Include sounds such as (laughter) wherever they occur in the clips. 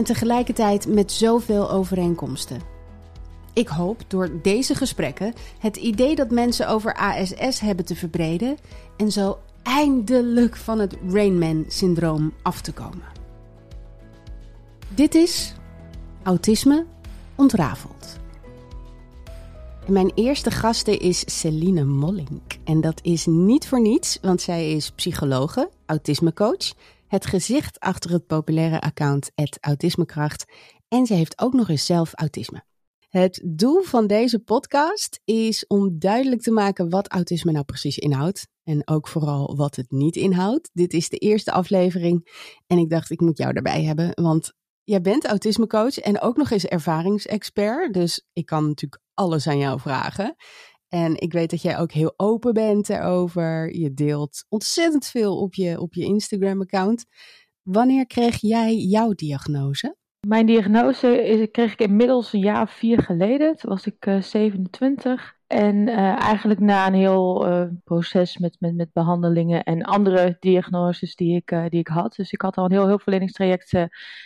en tegelijkertijd met zoveel overeenkomsten. Ik hoop door deze gesprekken het idee dat mensen over ASS hebben te verbreden en zo eindelijk van het Rainman-syndroom af te komen. Dit is Autisme ontrafeld. Mijn eerste gasten is Celine Mollink. En dat is niet voor niets, want zij is psychologe, autismecoach, het gezicht achter het populaire account Autismekracht en ze heeft ook nog eens zelf autisme. Het doel van deze podcast is om duidelijk te maken wat autisme nou precies inhoudt. En ook vooral wat het niet inhoudt. Dit is de eerste aflevering en ik dacht ik moet jou erbij hebben, want jij bent autismecoach en ook nog eens ervaringsexpert. Dus ik kan natuurlijk alles aan jou vragen. En ik weet dat jij ook heel open bent erover. Je deelt ontzettend veel op je, op je Instagram-account. Wanneer kreeg jij jouw diagnose? Mijn diagnose is, kreeg ik inmiddels een jaar of vier geleden. Toen was ik uh, eh, 27. En uh, eigenlijk na een heel uh, proces met, met, met behandelingen en andere diagnoses die ik, die ik had. Dus ik had al een heel hulpverleningstraject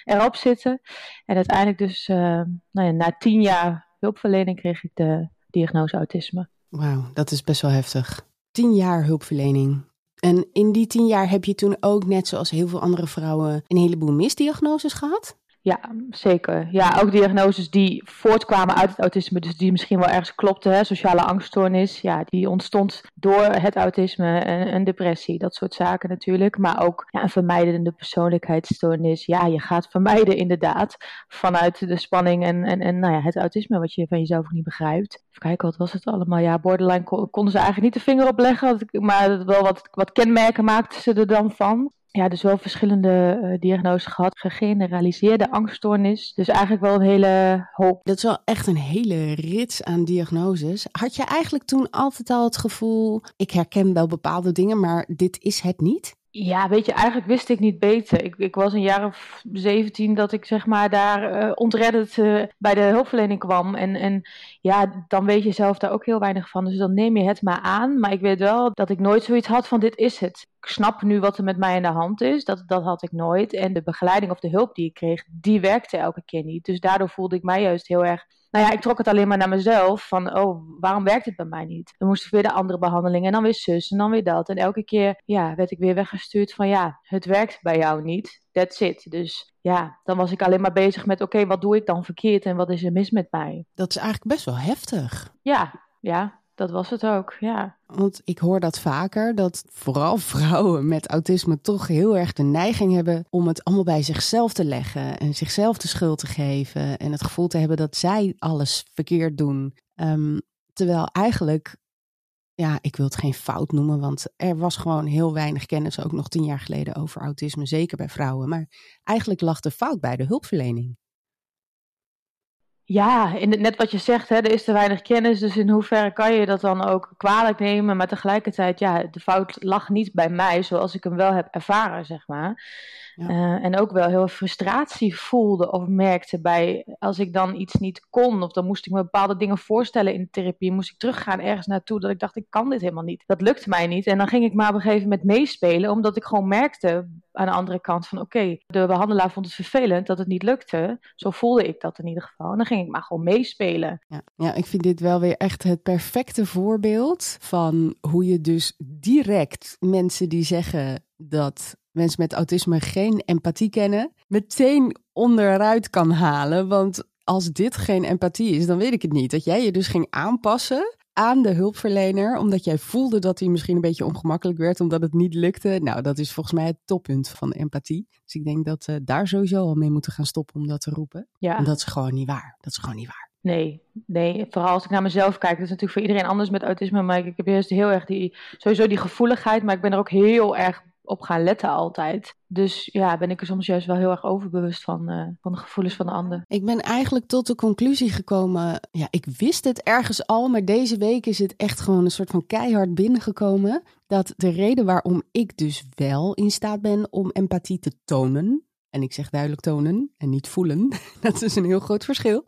erop zitten. En uiteindelijk dus nou ja, na tien jaar hulpverlening kreeg ik de diagnose autisme. Wauw, dat is best wel heftig. Tien jaar hulpverlening. En in die tien jaar heb je toen ook, net zoals heel veel andere vrouwen, een heleboel misdiagnoses gehad? Ja, zeker. Ja, ook diagnoses die voortkwamen uit het autisme, dus die misschien wel ergens klopten. Hè? Sociale angststoornis, ja, die ontstond door het autisme en depressie, dat soort zaken natuurlijk. Maar ook ja, een vermijdende persoonlijkheidsstoornis. Ja, je gaat vermijden inderdaad vanuit de spanning en, en, en nou ja, het autisme wat je van jezelf niet begrijpt. Even kijken, wat was het allemaal? Ja, borderline konden ze eigenlijk niet de vinger op leggen, maar wel wat, wat kenmerken maakten ze er dan van ja, dus wel verschillende uh, diagnoses gehad. Gegeneraliseerde angststoornis. Dus eigenlijk wel een hele hoop. Dat is wel echt een hele rits aan diagnoses. Had je eigenlijk toen altijd al het gevoel, ik herken wel bepaalde dingen, maar dit is het niet? Ja, weet je, eigenlijk wist ik niet beter. Ik, ik was een jaar of 17 dat ik zeg maar daar uh, ontreddend uh, bij de hulpverlening kwam. En, en ja, dan weet je zelf daar ook heel weinig van. Dus dan neem je het maar aan. Maar ik weet wel dat ik nooit zoiets had van dit is het. Ik snap nu wat er met mij in de hand is. Dat, dat had ik nooit. En de begeleiding of de hulp die ik kreeg, die werkte elke keer niet. Dus daardoor voelde ik mij juist heel erg nou ja, ik trok het alleen maar naar mezelf. Van, oh, waarom werkt het bij mij niet? Dan moest ik weer de andere behandelingen en dan weer zus en dan weer dat. En elke keer ja, werd ik weer weggestuurd van, ja, het werkt bij jou niet. That's it. Dus ja, dan was ik alleen maar bezig met, oké, wat doe ik dan verkeerd en wat is er mis met mij? Dat is eigenlijk best wel heftig. Ja, ja dat was het ook, ja. Want ik hoor dat vaker, dat vooral (laughs) vrouwen met autisme toch heel erg de neiging hebben om het allemaal bij zichzelf te leggen en zichzelf de schuld te geven en het gevoel te hebben dat zij alles verkeerd doen. Um, terwijl eigenlijk, ja, ik wil het geen fout noemen, want er was gewoon heel weinig kennis, ook nog tien jaar geleden, over autisme, zeker bij vrouwen. Maar eigenlijk lag de fout bij de hulpverlening. Ja, in net wat je zegt, hè, er is te weinig kennis, dus in hoeverre kan je dat dan ook kwalijk nemen? Maar tegelijkertijd, ja, de fout lag niet bij mij zoals ik hem wel heb ervaren, zeg maar. Uh, en ook wel heel frustratie voelde of merkte bij als ik dan iets niet kon of dan moest ik me bepaalde dingen voorstellen in de therapie, moest ik teruggaan ergens naartoe dat ik dacht ik kan dit helemaal niet. Dat lukte mij niet en dan ging ik maar op een gegeven moment meespelen omdat ik gewoon merkte aan de andere kant van oké, de behandelaar vond het vervelend dat het niet lukte. Zo voelde ik dat in ieder geval. En dan ging ik maar gewoon meespelen. Ja, ja ik vind dit wel weer echt het perfecte voorbeeld van hoe je dus direct mensen die zeggen dat mensen met autisme geen empathie kennen, meteen onderuit kan halen. Want als dit geen empathie is, dan weet ik het niet. Dat jij je dus ging aanpassen aan de hulpverlener, omdat jij voelde dat hij misschien een beetje ongemakkelijk werd, omdat het niet lukte. Nou, dat is volgens mij het toppunt van empathie. Dus ik denk dat we daar sowieso al mee moeten gaan stoppen om dat te roepen. Ja. En dat is gewoon niet waar. Dat is gewoon niet waar. Nee, nee. Vooral als ik naar mezelf kijk. Dat is natuurlijk voor iedereen anders met autisme. Maar ik heb juist heel erg die, sowieso die gevoeligheid. Maar ik ben er ook heel erg op gaan letten altijd. Dus ja, ben ik er soms juist wel heel erg overbewust van, uh, van de gevoelens van de ander. Ik ben eigenlijk tot de conclusie gekomen. Ja, ik wist het ergens al, maar deze week is het echt gewoon een soort van keihard binnengekomen. Dat de reden waarom ik dus wel in staat ben om empathie te tonen. En ik zeg duidelijk tonen en niet voelen. (laughs) Dat is een heel groot verschil.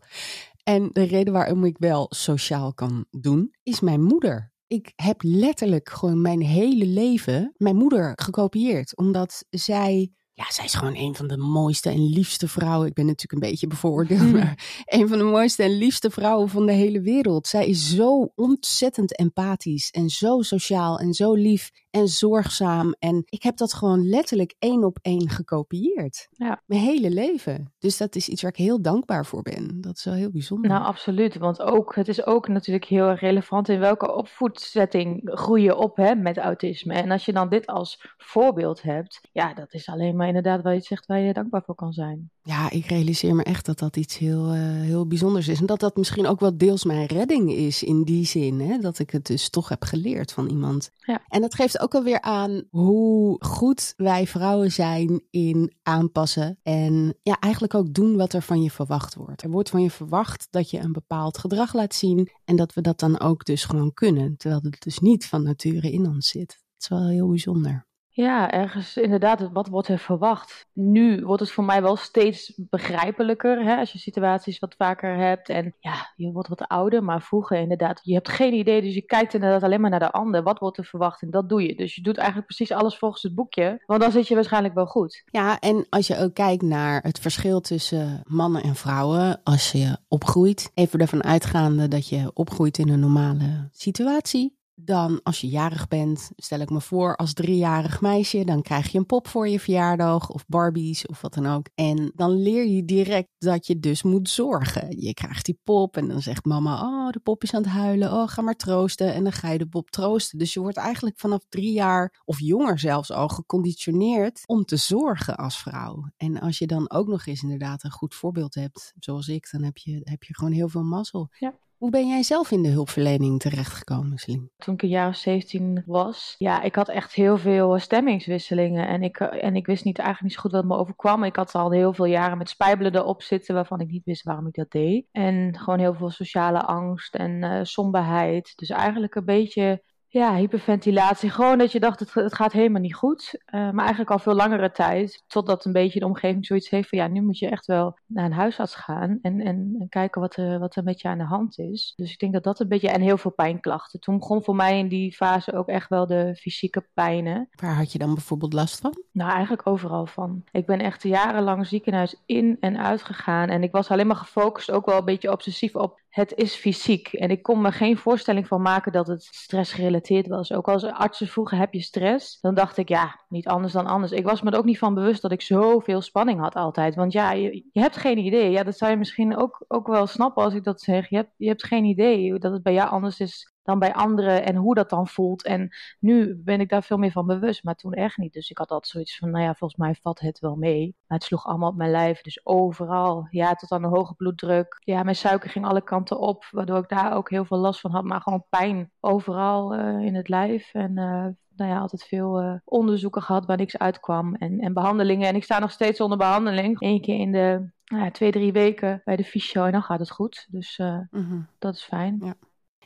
En de reden waarom ik wel sociaal kan doen, is mijn moeder. Ik heb letterlijk gewoon mijn hele leven mijn moeder gekopieerd. Omdat zij ja, zij is gewoon een van de mooiste en liefste vrouwen. Ik ben natuurlijk een beetje bevooroordeeld, maar (laughs) een van de mooiste en liefste vrouwen van de hele wereld. Zij is zo ontzettend empathisch en zo sociaal en zo lief en zorgzaam. En ik heb dat gewoon letterlijk één op één gekopieerd. Ja. Mijn hele leven. Dus dat is iets waar ik heel dankbaar voor ben. Dat is wel heel bijzonder. Nou, absoluut. Want ook, het is ook natuurlijk heel erg relevant in welke opvoedsetting groei je op hè, met autisme. En als je dan dit als voorbeeld hebt, ja, dat is alleen maar inderdaad waar je zegt waar je dankbaar voor kan zijn. Ja, ik realiseer me echt dat dat iets heel, uh, heel bijzonders is. En dat dat misschien ook wel deels mijn redding is in die zin. Hè? Dat ik het dus toch heb geleerd van iemand. Ja. En dat geeft ook alweer aan hoe goed wij vrouwen zijn in aanpassen. En ja, eigenlijk ook doen wat er van je verwacht wordt. Er wordt van je verwacht dat je een bepaald gedrag laat zien. En dat we dat dan ook dus gewoon kunnen. Terwijl het dus niet van nature in ons zit. Dat is wel heel bijzonder. Ja, ergens inderdaad, wat wordt er verwacht? Nu wordt het voor mij wel steeds begrijpelijker, hè, als je situaties wat vaker hebt. En ja, je wordt wat ouder, maar vroeger inderdaad, je hebt geen idee, dus je kijkt inderdaad alleen maar naar de ander. Wat wordt er verwacht en dat doe je. Dus je doet eigenlijk precies alles volgens het boekje, want dan zit je waarschijnlijk wel goed. Ja, en als je ook kijkt naar het verschil tussen mannen en vrouwen, als je opgroeit, even ervan uitgaande dat je opgroeit in een normale situatie, dan, als je jarig bent, stel ik me voor, als driejarig meisje, dan krijg je een pop voor je verjaardag of Barbies of wat dan ook. En dan leer je direct dat je dus moet zorgen. Je krijgt die pop en dan zegt mama, oh, de pop is aan het huilen, oh, ga maar troosten. En dan ga je de pop troosten. Dus je wordt eigenlijk vanaf drie jaar of jonger zelfs al geconditioneerd om te zorgen als vrouw. En als je dan ook nog eens inderdaad een goed voorbeeld hebt, zoals ik, dan heb je, heb je gewoon heel veel mazzel. Ja. Hoe ben jij zelf in de hulpverlening terechtgekomen, Celine? Toen ik een jaar of 17 was, ja, ik had echt heel veel eh, stemmingswisselingen. En ik, eh, en ik wist niet, eigenlijk niet zo goed wat me overkwam. Ik had al heel veel jaren met spijbelen erop zitten, waarvan ik niet wist waarom ik dat deed. En gewoon heel veel sociale angst en uh, somberheid. Dus eigenlijk een beetje ja, hyperventilatie. Gewoon dat je dacht, het, het gaat helemaal niet goed. Uh, maar eigenlijk al veel langere tijd. Totdat een beetje de omgeving zoiets heeft van... ja, nu moet je echt wel naar een huisarts gaan... en, en, en kijken wat er, wat er met je aan de hand is. Dus ik denk dat dat een beetje... en heel veel pijnklachten. Toen begon voor mij in die fase ook echt wel de fysieke pijnen. Waar had je dan bijvoorbeeld last van? Nou, eigenlijk overal van. Ik ben echt jarenlang ziekenhuis in en uit gegaan. En ik was alleen maar gefocust, ook wel een beetje obsessief op het is fysiek. En ik kon me geen voorstelling van maken dat het stressgerelateerd was. Ook als artsen vroegen, heb je stress? Dan dacht ik, ja, niet anders dan anders. Ik was me er ook niet van bewust dat ik zoveel spanning had altijd. Want ja, je, je hebt geen idee. Ja, dat zou je misschien ook, ook wel snappen als ik dat zeg. Je hebt, je hebt geen idee dat het bij jou anders is dan bij anderen en hoe dat dan voelt. En nu ben ik daar veel meer van bewust, maar toen echt niet. Dus ik had altijd zoiets van, nou ja, volgens mij vat het wel mee. Maar het sloeg allemaal op mijn lijf, dus overal. Ja, tot aan de hoge bloeddruk. Ja, mijn suiker ging alle kanten op, waardoor ik daar ook heel veel last van had. Maar gewoon pijn overal uh, in het lijf. En uh, nou ja, altijd veel uh, onderzoeken gehad waar niks uitkwam. En, en behandelingen. En ik sta nog steeds onder behandeling. Eén keer in de nou ja, twee, drie weken bij de fysio en dan gaat het goed. Dus mm -hmm. dat is fijn. Ja.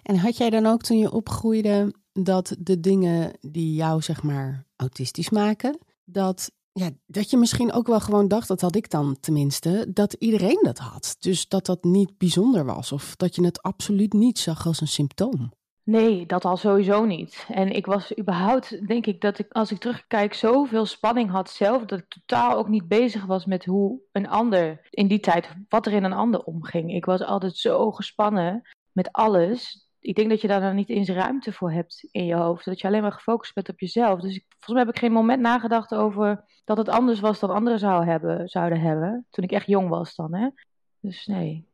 En had jij dan ook toen je opgroeide dat de dingen die jou zeg maar autistisch maken, dat, ja, dat je misschien ook wel gewoon dacht, dat had ik dan tenminste, dat iedereen dat had. Dus dat dat niet bijzonder was of dat je het absoluut niet zag als een symptoom. Nee, dat al sowieso niet. En ik was überhaupt, denk ik, dat ik als ik terugkijk zoveel spanning had zelf, dat ik totaal ook niet bezig was met hoe een ander in die tijd, wat er in een ander omging. Ik was altijd zo gespannen met alles ik denk dat je daar dan niet eens ruimte voor hebt in je hoofd. Dat je alleen maar gefocust bent op jezelf. Dus ik, volgens mij heb ik geen moment nagedacht over dat het anders was dan anderen zou hebben, zouden hebben. Toen ik echt jong was dan, hè. Dus nee.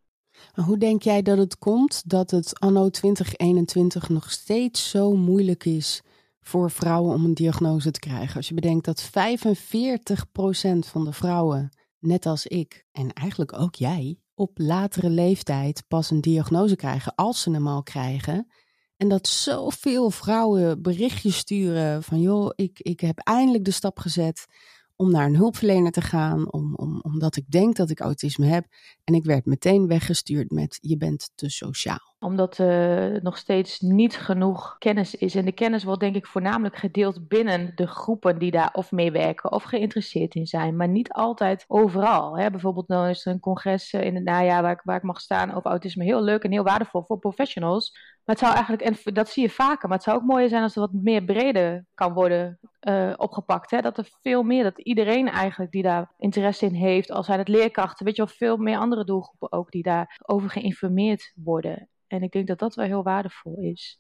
Hoe denk jij dat het komt dat het anno 2021 nog steeds zo moeilijk is voor vrouwen om een diagnose te krijgen? Als je bedenkt dat 45% van de vrouwen, net als ik en eigenlijk ook jij, op latere leeftijd pas een diagnose krijgen als ze hem al krijgen. En dat zoveel vrouwen berichtjes sturen van joh, ik, ik heb eindelijk de stap gezet om naar een hulpverlener te gaan, om, om, omdat ik denk dat ik autisme heb. En ik werd meteen weggestuurd met je bent te sociaal. Omdat er nog steeds niet genoeg kennis is. En de kennis wordt denk ik voornamelijk gedeeld binnen de groepen die daar of meewerken of geïnteresseerd in zijn. Maar niet altijd overal. Hè. Bijvoorbeeld nou is er een congres in het najaar waar ik, waar ik mag staan over autisme. Heel leuk en heel waardevol voor professionals. Maar het zou eigenlijk, en dat zie je vaker, maar het zou ook mooier zijn als er wat meer breder kan worden uh, opgepakt. Hè? Dat er veel meer, dat iedereen eigenlijk die daar interesse in heeft, al zijn het leerkrachten, weet je wel, veel meer andere doelgroepen ook die daarover geïnformeerd worden. En ik denk dat dat wel heel waardevol is.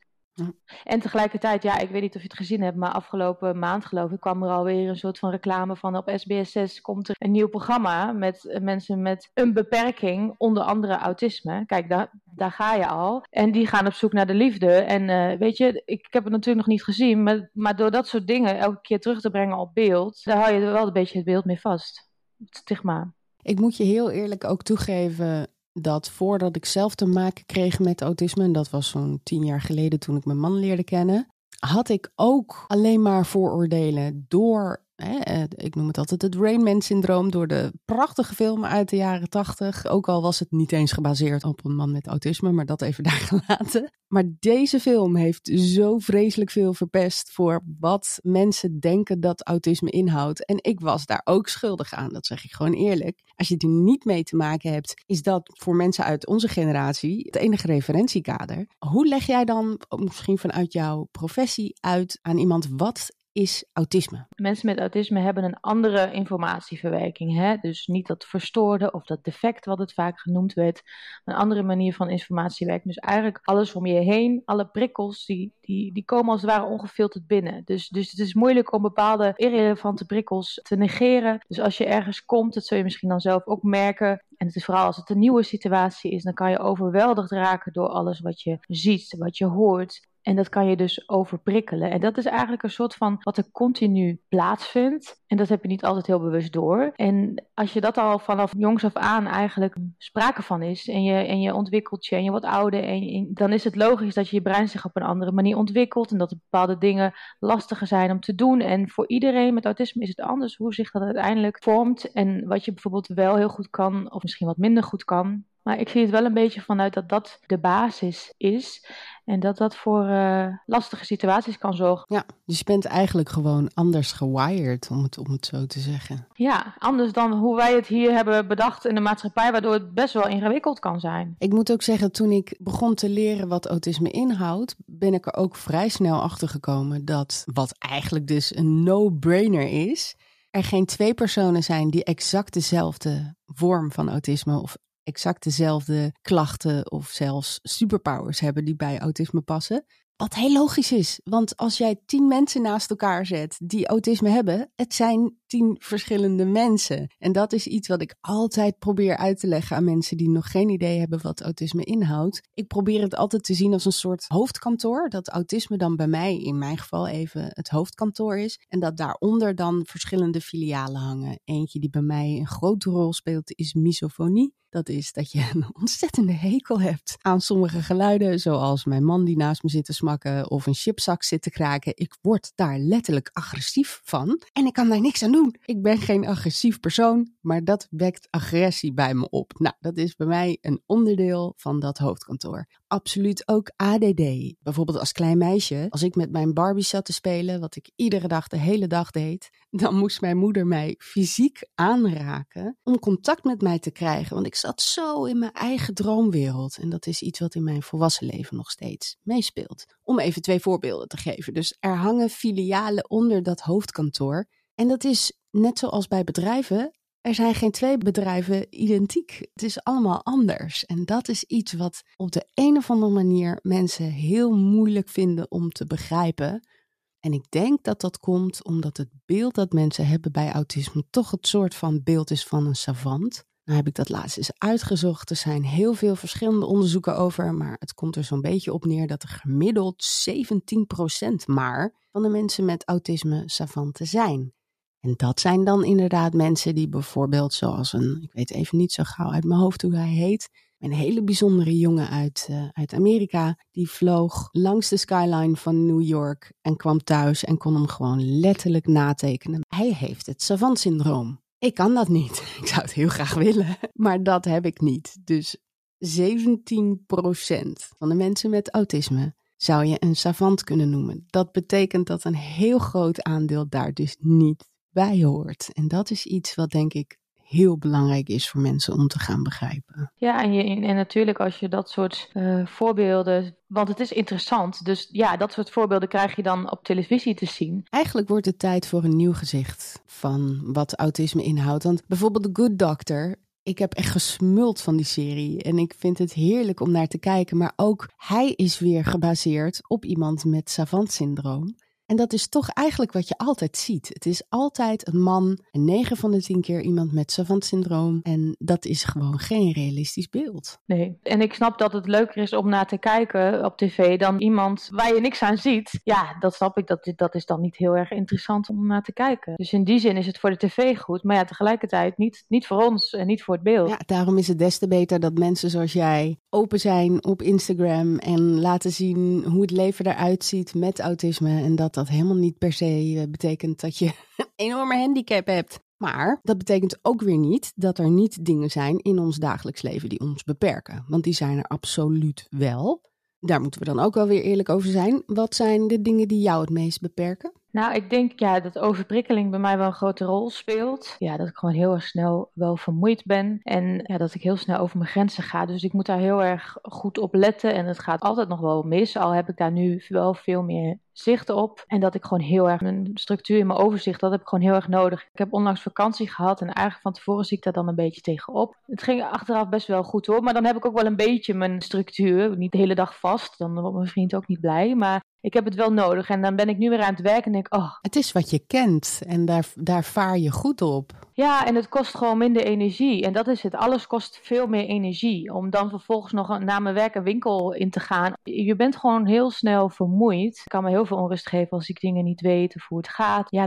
En tegelijkertijd, ja, ik weet niet of je het gezien hebt, maar afgelopen maand geloof ik kwam er alweer een soort van reclame van op SBS6 komt er een nieuw programma met mensen met een beperking, onder andere autisme. Kijk, daar, daar ga je al. En die gaan op zoek naar de liefde. En uh, weet je, ik, ik, heb het natuurlijk nog niet gezien, maar, maar door dat soort dingen elke keer terug te brengen op beeld, daar hou je wel een beetje het beeld mee vast. Het stigma. Ik moet je heel eerlijk ook toegeven, dat voordat ik zelf te maken kreeg met autisme, en dat was zo'n tien jaar geleden toen ik mijn man leerde kennen, had ik ook alleen maar vooroordelen door eh, ik noem het altijd het Rain syndroom door de prachtige filmen uit de jaren tachtig. Ook al was het niet eens gebaseerd op een man met autisme, maar dat even (laughs) daar gelaten. Maar deze film heeft zo vreselijk veel verpest voor wat mensen denken dat autisme inhoudt. En ik was daar ook schuldig aan, dat zeg ik gewoon eerlijk. Als je er niet mee te maken hebt, is dat voor mensen uit onze generatie het enige referentiekader. Hoe leg jij dan, misschien vanuit jouw professie, uit aan iemand wat is autisme. Mensen met autisme hebben een andere informatieverwerking. Hè? Dus niet dat verstoorde of dat defect wat het vaak genoemd werd. Een andere manier van informatiewerking. Dus eigenlijk alles om je heen, alle prikkels, die, die, die komen als het ware ongefilterd binnen. Dus, dus het is moeilijk om bepaalde irrelevante prikkels te negeren. Dus als je ergens komt, dat zul je misschien dan zelf ook merken. En het is vooral als het een nieuwe situatie is, dan kan je overweldigd raken door alles wat je ziet, wat je hoort. En dat kan je dus overprikkelen. En dat is eigenlijk een soort van wat er continu plaatsvindt. En dat heb je niet altijd heel bewust door. En als je dat al vanaf jongs af aan eigenlijk sprake van is. En je, en je ontwikkelt je en je wordt ouder. En, dan is het logisch dat je je brein zich op een andere manier ontwikkelt. En dat er bepaalde dingen lastiger zijn om te doen. En voor iedereen met autisme is het anders hoe zich dat uiteindelijk vormt. En wat je bijvoorbeeld wel heel goed kan, of misschien wat minder goed kan. Maar ik zie het wel een beetje vanuit dat dat de basis is. En dat dat voor uh, lastige situaties kan zorgen. Ja, dus je bent eigenlijk gewoon anders gewired, om het, om het zo te zeggen. Ja, anders dan hoe wij het hier hebben bedacht in de maatschappij, waardoor het best wel ingewikkeld kan zijn. Ik moet ook zeggen, toen ik begon te leren wat autisme inhoudt, ben ik er ook vrij snel achter gekomen dat wat eigenlijk dus een no-brainer is, er geen twee personen zijn die exact dezelfde vorm van autisme of exact dezelfde klachten of zelfs superpowers hebben die bij autisme passen. Wat heel logisch is, want als jij tien mensen naast elkaar zet die autisme hebben, het zijn tien verschillende mensen. En dat is iets wat ik altijd probeer uit te leggen aan mensen die nog geen idee hebben wat autisme inhoudt. Ik probeer het altijd te zien als een soort hoofdkantoor, dat autisme dan bij mij, in mijn geval even, het hoofdkantoor is. En dat daaronder dan verschillende filialen hangen. Eentje die bij mij een grote rol speelt is misofonie. Dat is dat je een ontzettende hekel hebt aan sommige geluiden, zoals mijn man die naast me zit te smakken of een chipzak zit te kraken. Ik word daar letterlijk agressief van en ik kan daar niks aan doen. Ik ben geen agressief persoon, maar dat wekt agressie bij me op. Nou, dat is bij mij een onderdeel van dat hoofdkantoor. Absoluut ook ADD. Bijvoorbeeld als klein meisje, als ik met mijn Barbie zat te spelen, wat ik iedere dag de hele dag deed, (laughs) dan moest mijn moeder mij fysiek aanraken om contact met mij te krijgen. Want ik zat zo in mijn eigen droomwereld. En dat is iets wat in mijn volwassen leven nog steeds meespeelt. Om even twee voorbeelden te geven. Dus er hangen filialen onder dat hoofdkantoor. En dat is net zoals bij bedrijven. Er zijn geen twee bedrijven identiek. Het is allemaal anders. En dat is iets wat op de een of andere manier mensen heel moeilijk vinden om te begrijpen. En ik denk dat dat komt omdat het beeld dat mensen hebben bij autisme toch het soort van beeld is van een savant. Nou heb ik dat laatst eens uitgezocht. Er zijn heel veel verschillende onderzoeken over, maar het komt er zo'n beetje op neer dat er gemiddeld 17% maar van de mensen met autisme savanten zijn. En dat zijn dan inderdaad mensen die bijvoorbeeld zoals een, ik weet even niet zo gauw uit mijn hoofd hoe hij heet, een hele bijzondere jongen uit, uh, uit Amerika. Die vloog langs de skyline van New York en kwam thuis en kon hem gewoon letterlijk natekenen. Hij heeft het savant-syndroom. Ik kan dat niet. (laughs) Ik zou het heel graag willen, maar dat heb ik niet. Dus 17% van de mensen met autisme zou je een savant kunnen noemen. Dat betekent dat een heel groot aandeel daar dus niet bij hoort. En dat is iets wat denk ik heel belangrijk is voor mensen om te gaan begrijpen. Ja, en, je, en natuurlijk als je dat soort uh, voorbeelden, want het is interessant, dus ja, dat soort voorbeelden krijg je dan op televisie te zien. Eigenlijk wordt het tijd voor een nieuw gezicht van wat autisme inhoudt. Want bijvoorbeeld The Good Doctor, ik heb echt gesmuld van die serie en ik vind het heerlijk om naar te kijken. Maar ook hij is weer gebaseerd op iemand met savant-syndroom. En dat is toch eigenlijk wat je altijd ziet. Het is altijd een man en 9 van de 10 keer iemand met savant-syndroom. En dat is gewoon geen realistisch beeld. Nee, en ik snap dat het leuker is om naar te kijken op tv dan iemand waar je niks aan ziet. Ja, dat snap ik. Dat, dat is dan niet heel erg interessant om naar te kijken. Dus in die zin is het voor de tv goed. Maar ja, tegelijkertijd niet, niet voor ons en niet voor het beeld. Ja, daarom is het des te beter dat mensen zoals jij open zijn op Instagram en laten zien hoe het leven eruit ziet met autisme. En dat dat helemaal niet per se eh, betekent dat je een (laughs) enorme handicap hebt. Maar dat betekent ook weer niet dat er niet dingen zijn in ons dagelijks leven die ons beperken. Want die zijn er absoluut wel. Daar moeten we dan ook wel weer eerlijk over zijn. Wat zijn de dingen die jou het meest beperken? Nou, ik denk ja, dat overprikkeling bij mij wel een grote rol speelt. Ja, dat ik gewoon heel erg snel wel vermoeid ben. En ja, dat ik heel snel over mijn grenzen ga. Dus ik moet daar heel erg goed op letten. En het gaat altijd nog wel mis. Al heb ik daar nu wel veel meer zicht op. En dat ik gewoon heel erg mijn structuur in mijn overzicht, dat heb ik gewoon heel erg nodig. Ik heb onlangs vakantie gehad en eigenlijk van tevoren zie ik daar dan een beetje tegenop. Het ging achteraf best wel goed hoor, maar dan heb ik ook wel een beetje mijn structuur. Niet de hele dag vast, dan wordt mijn vriend ook niet blij. Maar ik heb het wel nodig. En dan ben ik nu weer aan het werken en denk oh. Het is wat je kent en daar, daar vaar je goed op. Ja, en het kost gewoon minder energie. En dat is het. Alles kost veel meer energie. Om dan vervolgens nog na mijn werk een winkel in te gaan. Je bent gewoon heel snel vermoeid. Ik kan me heel veel onrust geven als ik dingen niet weet of hoe het gaat. Ja,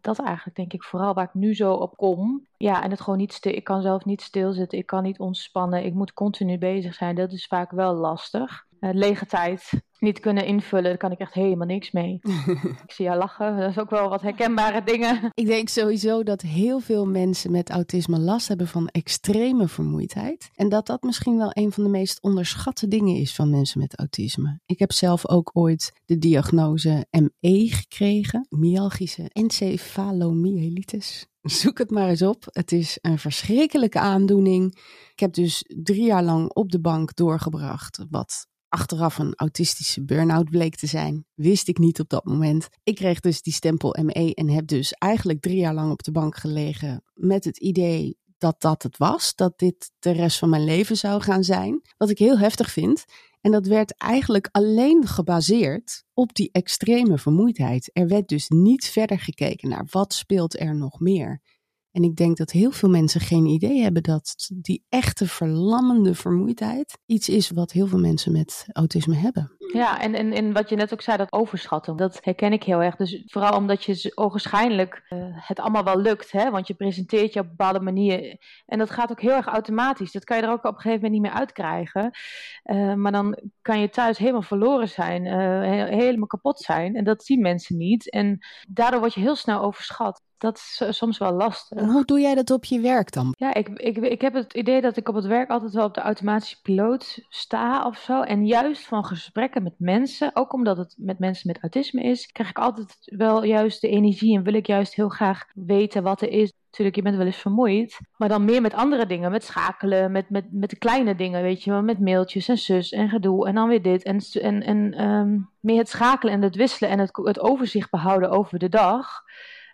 dat eigenlijk denk ik vooral waar ik nu zo op kom. Ja, en het gewoon niet stil. Ik kan zelf niet stilzitten. Ik kan niet ontspannen. Ik moet continu bezig zijn. Dat is vaak wel lastig. Uh, lege tijd niet kunnen invullen, daar kan ik echt helemaal niks mee. (laughs) ik zie jou lachen, dat is ook wel wat herkenbare dingen. Ik denk sowieso dat heel veel mensen met autisme last hebben van extreme vermoeidheid. En dat dat misschien wel een van de meest onderschatte dingen is van mensen met autisme. Ik heb zelf ook ooit de diagnose ME gekregen, myalgische encefalomyelitis. Zoek het maar eens op. Het is een verschrikkelijke aandoening. Ik heb dus drie jaar lang op de bank doorgebracht, wat achteraf een autistische burn-out bleek te zijn. Wist ik niet op dat moment. Ik kreeg dus die stempel ME en heb dus eigenlijk drie jaar lang op de bank gelegen met het idee dat dat het was, dat dit de rest van mijn leven zou gaan zijn. Wat ik heel heftig vind. En dat werd eigenlijk alleen gebaseerd op die extreme vermoeidheid. Er werd dus niet verder gekeken naar wat speelt er nog meer. En ik denk dat heel veel mensen geen idee hebben dat die echte verlammende vermoeidheid iets is wat heel veel mensen met autisme hebben. Ja, en, en, en wat je net ook zei, dat overschatten, dat herken ik heel erg. Dus vooral omdat je ogenschijnlijk uh, het allemaal wel lukt, hè? want je presenteert je op een bepaalde manier. En dat gaat ook heel erg automatisch. Dat kan je er ook op een gegeven moment niet meer uitkrijgen. Uh, maar dan kan je thuis helemaal verloren zijn, uh, helemaal kapot zijn. En dat zien mensen niet. En daardoor word je heel snel overschat dat is soms wel lastig. En hoe doe jij dat op je werk dan? Ja, ik, ik, ik heb het idee dat ik op het werk altijd wel op de automatische piloot sta of zo. En juist van gesprekken met mensen, ook omdat het met mensen met autisme is, krijg ik altijd wel juist de energie en wil ik juist heel graag weten wat er is. Natuurlijk, je bent wel eens vermoeid, maar dan meer met andere dingen, met schakelen, met, met, met de kleine dingen, weet je wel, met mailtjes en zus en gedoe en dan weer dit. En, en, en um, meer het schakelen en het wisselen en het, het overzicht behouden over de dag.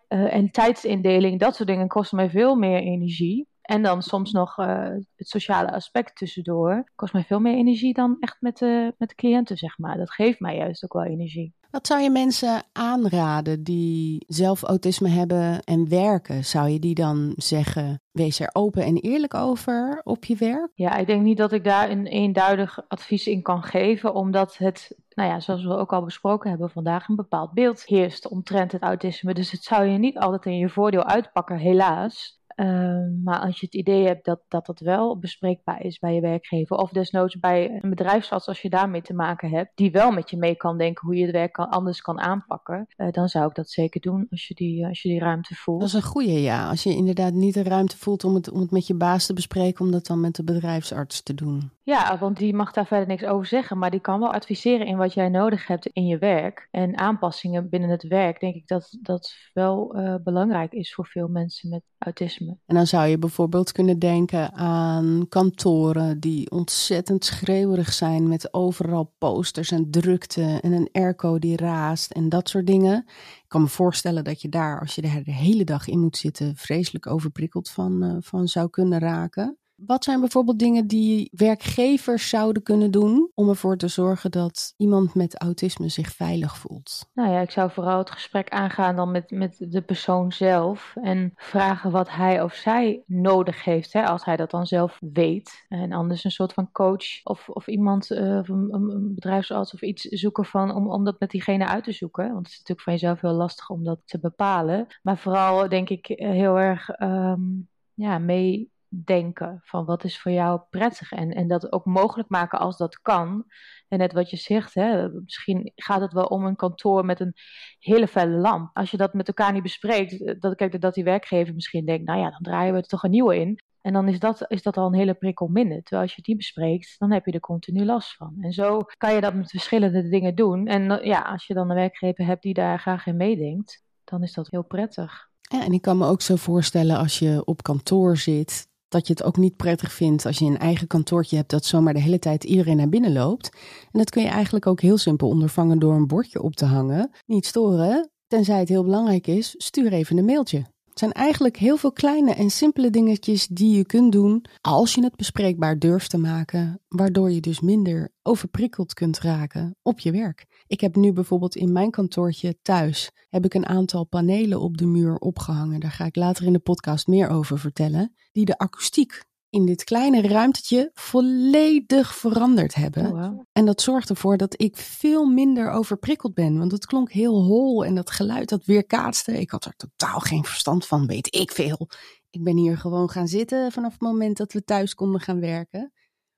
Uh, en tijdsindeling, dat soort dingen kosten mij veel meer energie. En dan soms nog uh, het sociale aspect tussendoor. Kost mij veel meer energie dan echt met de, met de cliënten, zeg maar. Dat geeft mij juist ook wel energie. Wat zou je mensen aanraden die zelf autisme hebben en werken? Zou je die dan zeggen, wees er open en eerlijk over op je werk? Ja, ik denk niet dat ik daar een eenduidig advies in kan geven, omdat het, nou ja, zoals we ook al besproken hebben vandaag, een bepaald beeld heerst omtrent het autisme. Dus het zou je niet altijd in je voordeel uitpakken, helaas. Ehm, maar als je het idee hebt dat, dat dat wel bespreekbaar is bij je werkgever, of desnoods bij een bedrijfsarts als je daarmee te maken hebt, die wel met je mee kan denken hoe je het werk anders kan aanpakken, uh, dan zou ik dat zeker doen als je, die, als je die ruimte voelt. Dat is een goede, ja. Als je inderdaad niet de ruimte voelt om het, om het met je baas te bespreken, om dat dan met de bedrijfsarts te doen. Ja, want die mag daar verder niks over zeggen, maar die kan wel adviseren in wat jij nodig hebt in je werk. En aanpassingen binnen het werk, denk ik dat dat wel uh, belangrijk is voor veel mensen met autisme. En dan zou je bijvoorbeeld kunnen denken aan kantoren die ontzettend schreeuwerig zijn met overal posters en drukte en een airco die raast en dat soort dingen. Ik kan me voorstellen dat je daar, als je er de hele dag in moet zitten, vreselijk overprikkeld van, uh, van zou kunnen raken. Wat zijn bijvoorbeeld dingen die werkgevers zouden kunnen doen om ervoor te zorgen dat iemand met autisme zich veilig voelt? Nou ja, ik zou vooral het gesprek aangaan dan met, met de persoon zelf en vragen wat hij of zij nodig heeft, hè, als hij dat dan zelf weet. En anders een soort van coach of, of iemand, uh, of een, een, bedrijfsarts of iets zoeken van, om, om dat met diegene uit te zoeken. Want het is natuurlijk van jezelf heel lastig om dat te bepalen. Maar vooral denk ik heel erg um, ja, mee denken van wat is voor jou prettig en, en dat ook mogelijk maken als dat kan. En net wat je zegt, hè, misschien gaat het wel om een kantoor met een hele felle lamp. Als je dat met elkaar niet bespreekt, eh, dat, kijk, dat die werkgever misschien denkt, nou ja, dan draaien we er toch een nieuwe in. En dan is dat, is dat al een hele prikkel minder. Terwijl als je die bespreekt, dan heb je er continu last van. En zo kan je dat met verschillende dingen doen. En eh, ja, als je dan een werkgever hebt die daar graag in meedenkt, dan is dat heel prettig. Ja, en ik kan me ook zo voorstellen als je op kantoor zit, dat je het ook niet prettig vindt als je een eigen kantoortje hebt dat zomaar de hele tijd iedereen naar binnen loopt. En dat kun je eigenlijk ook heel simpel ondervangen door een bordje op te hangen. Niet storen, tenzij het heel belangrijk is, stuur even een mailtje. Het zijn eigenlijk heel veel kleine en simpele dingetjes die je kunt doen als je het bespreekbaar durft te maken, waardoor je dus minder overprikkeld kunt raken op je werk. Ik heb nu bijvoorbeeld in mijn kantoortje thuis heb ik een aantal panelen op de muur opgehangen. Daar ga ik later in de podcast meer over vertellen. Die de akoestiek in dit kleine ruimtetje volledig veranderd hebben. Oh, en dat zorgt ervoor dat ik veel minder overprikkeld ben. Want het klonk heel hol en dat geluid dat weerkaatste. Ik had er totaal geen verstand van, weet ik veel. Ik ben hier gewoon gaan zitten vanaf het moment dat we thuis konden gaan werken.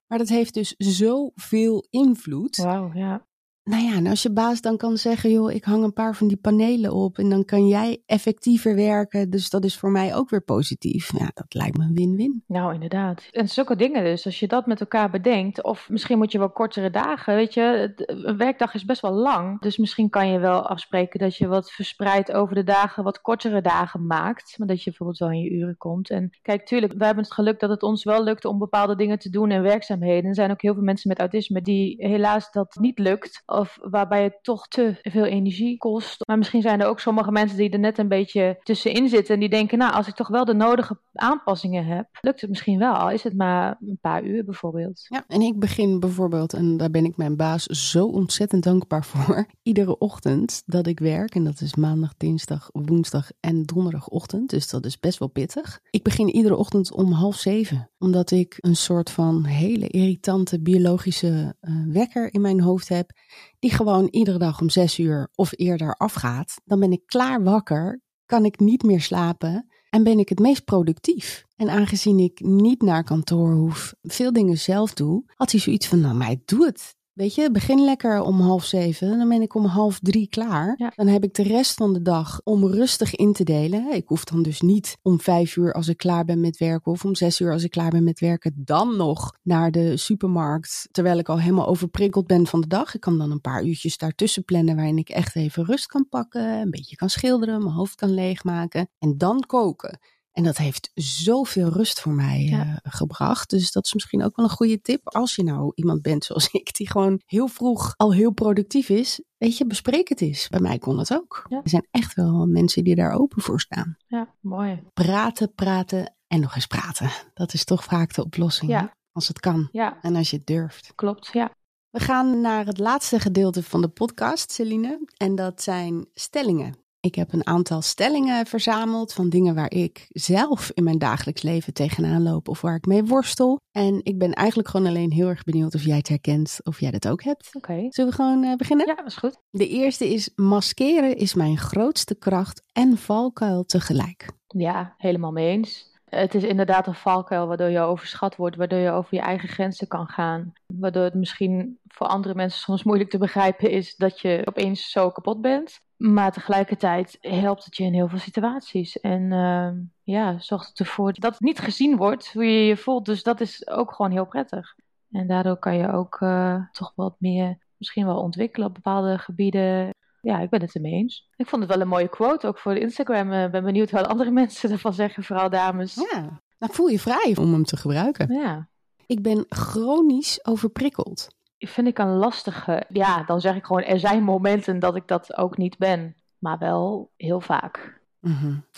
Maar dat heeft dus zoveel invloed. Wauw, ja. Nou ja, en als je baas dan kan zeggen, joh, ik hang een paar van die panelen op en dan kan jij effectiever werken. Dus dat is voor mij ook weer positief. Ja, dat lijkt me een win-win. Nou, inderdaad. En zulke dingen dus, als je dat met elkaar bedenkt, of misschien moet je wel kortere dagen, weet je, een werkdag is best wel lang. Dus misschien kan je wel afspreken dat je wat verspreid over de dagen, wat kortere dagen maakt. Maar dat je bijvoorbeeld wel in je uren komt. En kijk, tuurlijk, we hebben het geluk dat het ons wel lukt om bepaalde dingen te doen en werkzaamheden. Er zijn ook heel veel mensen met autisme die helaas dat niet lukt of waarbij het toch te veel energie kost. Maar misschien zijn er ook sommige mensen die er net een beetje tussenin zitten en die denken, nou, als ik toch wel de nodige aanpassingen heb, lukt het misschien wel, al is het maar een paar uur bijvoorbeeld. Ja, en ik begin bijvoorbeeld, en daar ben ik mijn baas zo ontzettend dankbaar (laughs) voor, iedere ochtend dat ik werk, en dat is maandag, dinsdag, woensdag en donderdagochtend, dus dat is best wel pittig. Ik begin iedere ochtend om half zeven, omdat ik een soort van hele irritante biologische uh, wekker in mijn hoofd heb die gewoon iedere dag om zes uur of eerder afgaat, dan ben ik klaar wakker, kan ik niet meer slapen en ben ik het meest productief. En aangezien ik niet naar kantoor hoef, veel dingen zelf doe, had hij zoiets van, nou meid, doe het. Weet je, begin lekker om half zeven. Dan ben ik om half drie klaar. Dan heb ik de rest van de dag om rustig in te delen. Ik hoef dan dus niet om vijf uur als ik klaar ben met werken. Of om zes uur als ik klaar ben met werken. Dan nog naar de supermarkt. Terwijl ik al helemaal overprikkeld ben van de dag. Ik kan dan een paar uurtjes daartussen plannen. Waarin ik echt even rust kan pakken. Een beetje kan schilderen. Mijn hoofd kan leegmaken. En dan koken. En dat heeft zoveel rust voor mij Ja. eh, gebracht. Dus dat is misschien ook wel een goede tip. Als je nou iemand bent zoals (laughs) ik, die gewoon heel vroeg al heel productief is. Weet je, bespreek het eens. Bij mij kon het ook. Ja. Er zijn echt wel mensen die daar open voor staan. Ja, mooi. Praten, praten en nog eens praten. Dat is toch vaak de oplossing. Ja. Als het kan en als je het durft. klopt. Ja. We gaan naar het laatste gedeelte van de podcast, Celine. En dat zijn stellingen. Ik heb een aantal stellingen verzameld van dingen waar ik zelf in mijn dagelijks leven tegenaan loop of waar ik mee worstel. En ik ben eigenlijk gewoon alleen heel erg benieuwd of jij het herkent of jij dat ook hebt. Oké. Zullen we gewoon eh, beginnen? Ja, dat is goed. De eerste is maskeren is mijn grootste kracht en valkuil tegelijk. Ja, helemaal mee eens. Het is inderdaad een valkuil waardoor je overschat wordt, waardoor je over je eigen grenzen kan gaan. Waardoor het misschien voor andere mensen soms moeilijk te begrijpen is dat je opeens zo kapot bent. Maar tegelijkertijd helpt het je in heel veel situaties. En ehm, ja, zorgt het ervoor dat het niet gezien wordt hoe je je voelt. Dus dat is ook gewoon heel prettig. En daardoor kan je ook eh, toch wat meer misschien wel ontwikkelen op bepaalde gebieden. Ja, ik ben het ermee eens. Ik vond het wel een mooie quote, ook voor de Instagram. Ik ben benieuwd wat andere (laughs) mensen ervan zeggen, vooral dames. Ja, nou voel je vrij om hem te gebruiken. Ja, Ik ben chronisch overprikkeld. Vind ik een lastige. Ja, dan zeg ik gewoon, er zijn momenten dat ik dat ook niet ben. Maar wel heel vaak.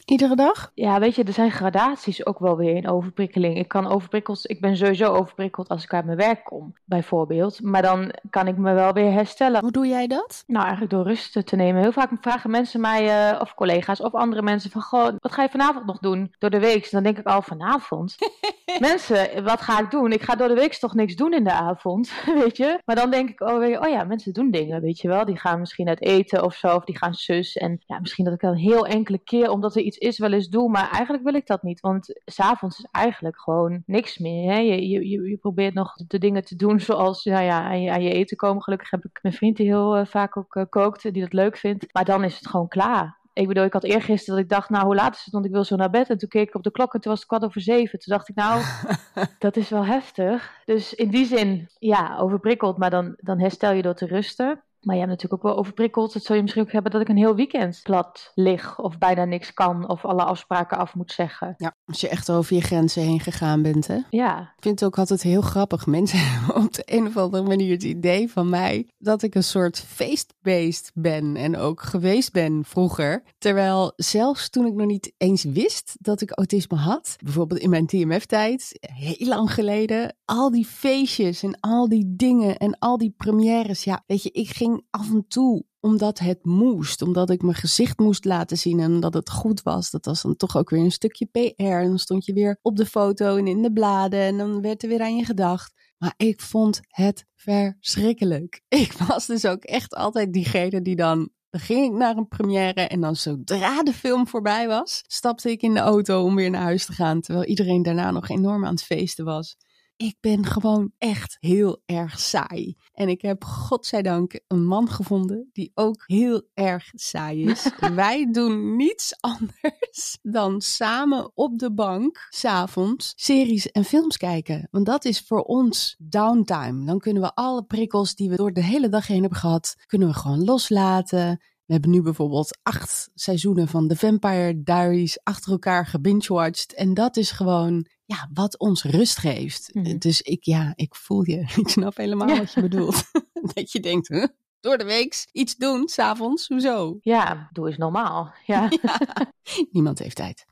Iedere dag? Ja, weet je, er zijn gradaties ook wel weer in overprikkeling. Ik kan overprikkeld, ik ben sowieso overprikkeld als ik uit mijn werk kom, bijvoorbeeld. Maar dan kan ik me wel weer herstellen. Hoe doe jij dat? Nou, eigenlijk door rust te nemen. Heel vaak vragen mensen mij, eh, of collega's, of andere mensen van, goh, wat ga je vanavond nog doen door de week? Dan denk ik al, vanavond? (laughs) mensen, wat ga ik doen? Ik ga door de week toch niks doen in de avond, (laughs) weet je? Maar dan denk ik, oh, weet je, oh ja, mensen doen dingen, weet je wel? Die gaan misschien uit eten of zo, of die gaan zus. En ja, misschien dat ik dan heel enkele keer, omdat er iets is, wel eens doe. Maar eigenlijk wil ik dat niet, want s'avonds is eigenlijk gewoon niks meer. Hè? Je, je, je, probeert nog de dingen te doen zoals, nou ja, aan je, aan je eten komen. Gelukkig heb ik mijn vriend die heel eh, vaak ook eh, kookt, die dat leuk vindt. Maar dan is het gewoon klaar. Ik bedoel, ik had eergisteren dat ik dacht, nou, hoe laat is het? Want ik wil zo naar bed. En toen keek ik op de klok en toen was het kwart over zeven. Toen dacht ik, nou, (laughs) dat is wel heftig. Dus in die zin, ja, overprikkeld. Maar dan, dan herstel je door te rusten. Maar je hebt natuurlijk ook wel overprikkeld. Dat zul je misschien ook hebben dat ik een heel weekend plat lig. Of bijna niks kan. Of alle afspraken af moet zeggen. Ja, als je echt over je grenzen heen gegaan bent, hè? Ja, Ik vind het ook altijd heel grappig. Mensen hebben (laughs) op de een of andere manier het idee van mij dat ik een soort feestbeest ben en ook geweest ben vroeger. Terwijl zelfs toen ik nog niet eens wist dat ik autisme had, bijvoorbeeld in mijn TMF-tijd, heel lang geleden, al die feestjes en al die dingen en al die premières. Ja, weet je, ik ging af en toe omdat het moest, omdat ik mijn gezicht moest laten zien en omdat het goed was. Dat was dan toch ook weer een stukje PR. En dan stond je weer op de foto en in de bladen en dan werd er weer aan je gedacht. Maar ik vond het verschrikkelijk. (laughs) Ik was dus ook echt altijd diegene die dan. Dan ging ik naar een première en dan zodra de film voorbij was, stapte ik in de auto om weer naar huis te gaan. Terwijl iedereen daarna nog enorm aan het feesten was. Ik ben gewoon echt heel erg saai. En ik heb godzijdank een man gevonden die ook heel erg saai is. (laughs) Wij doen niets anders dan samen op de bank, s'avonds, series en films kijken. Want dat is voor ons downtime. Dan kunnen we alle prikkels die we door de hele dag heen hebben gehad, kunnen we gewoon loslaten. We hebben nu bijvoorbeeld acht seizoenen van The Vampire Diaries achter elkaar gebingewatcht. En dat is gewoon ja, wat ons rust geeft. Mhm. Dus ik, ja, ik voel je. (laughs) Ik snap helemaal Ja. wat je bedoelt. (laughs) dat je denkt, huh? door de week iets doen, s'avonds, hoezo? ja, doe eens normaal. Ja, (laughs) Niemand heeft tijd.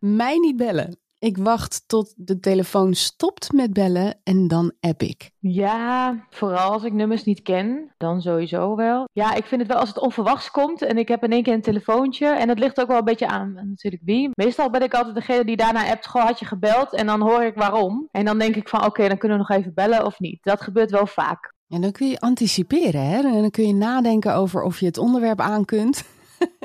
Mij niet bellen. Ik wacht tot de telefoon stopt met bellen en dan app ik. Ja, vooral als ik nummers niet ken, dan sowieso wel. Ja, ik vind het wel als het onverwachts komt en ik heb in één keer een telefoontje. En het ligt ook wel een beetje aan natuurlijk wie. Meestal ben ik altijd degene die daarna appt, goh, had je gebeld? En dan hoor ik waarom. En dan denk ik van, oké, dan kunnen we nog even bellen of niet. Dat gebeurt wel vaak. En dan kun je anticiperen, hè? En dan kun je nadenken over of je het onderwerp aan kunt.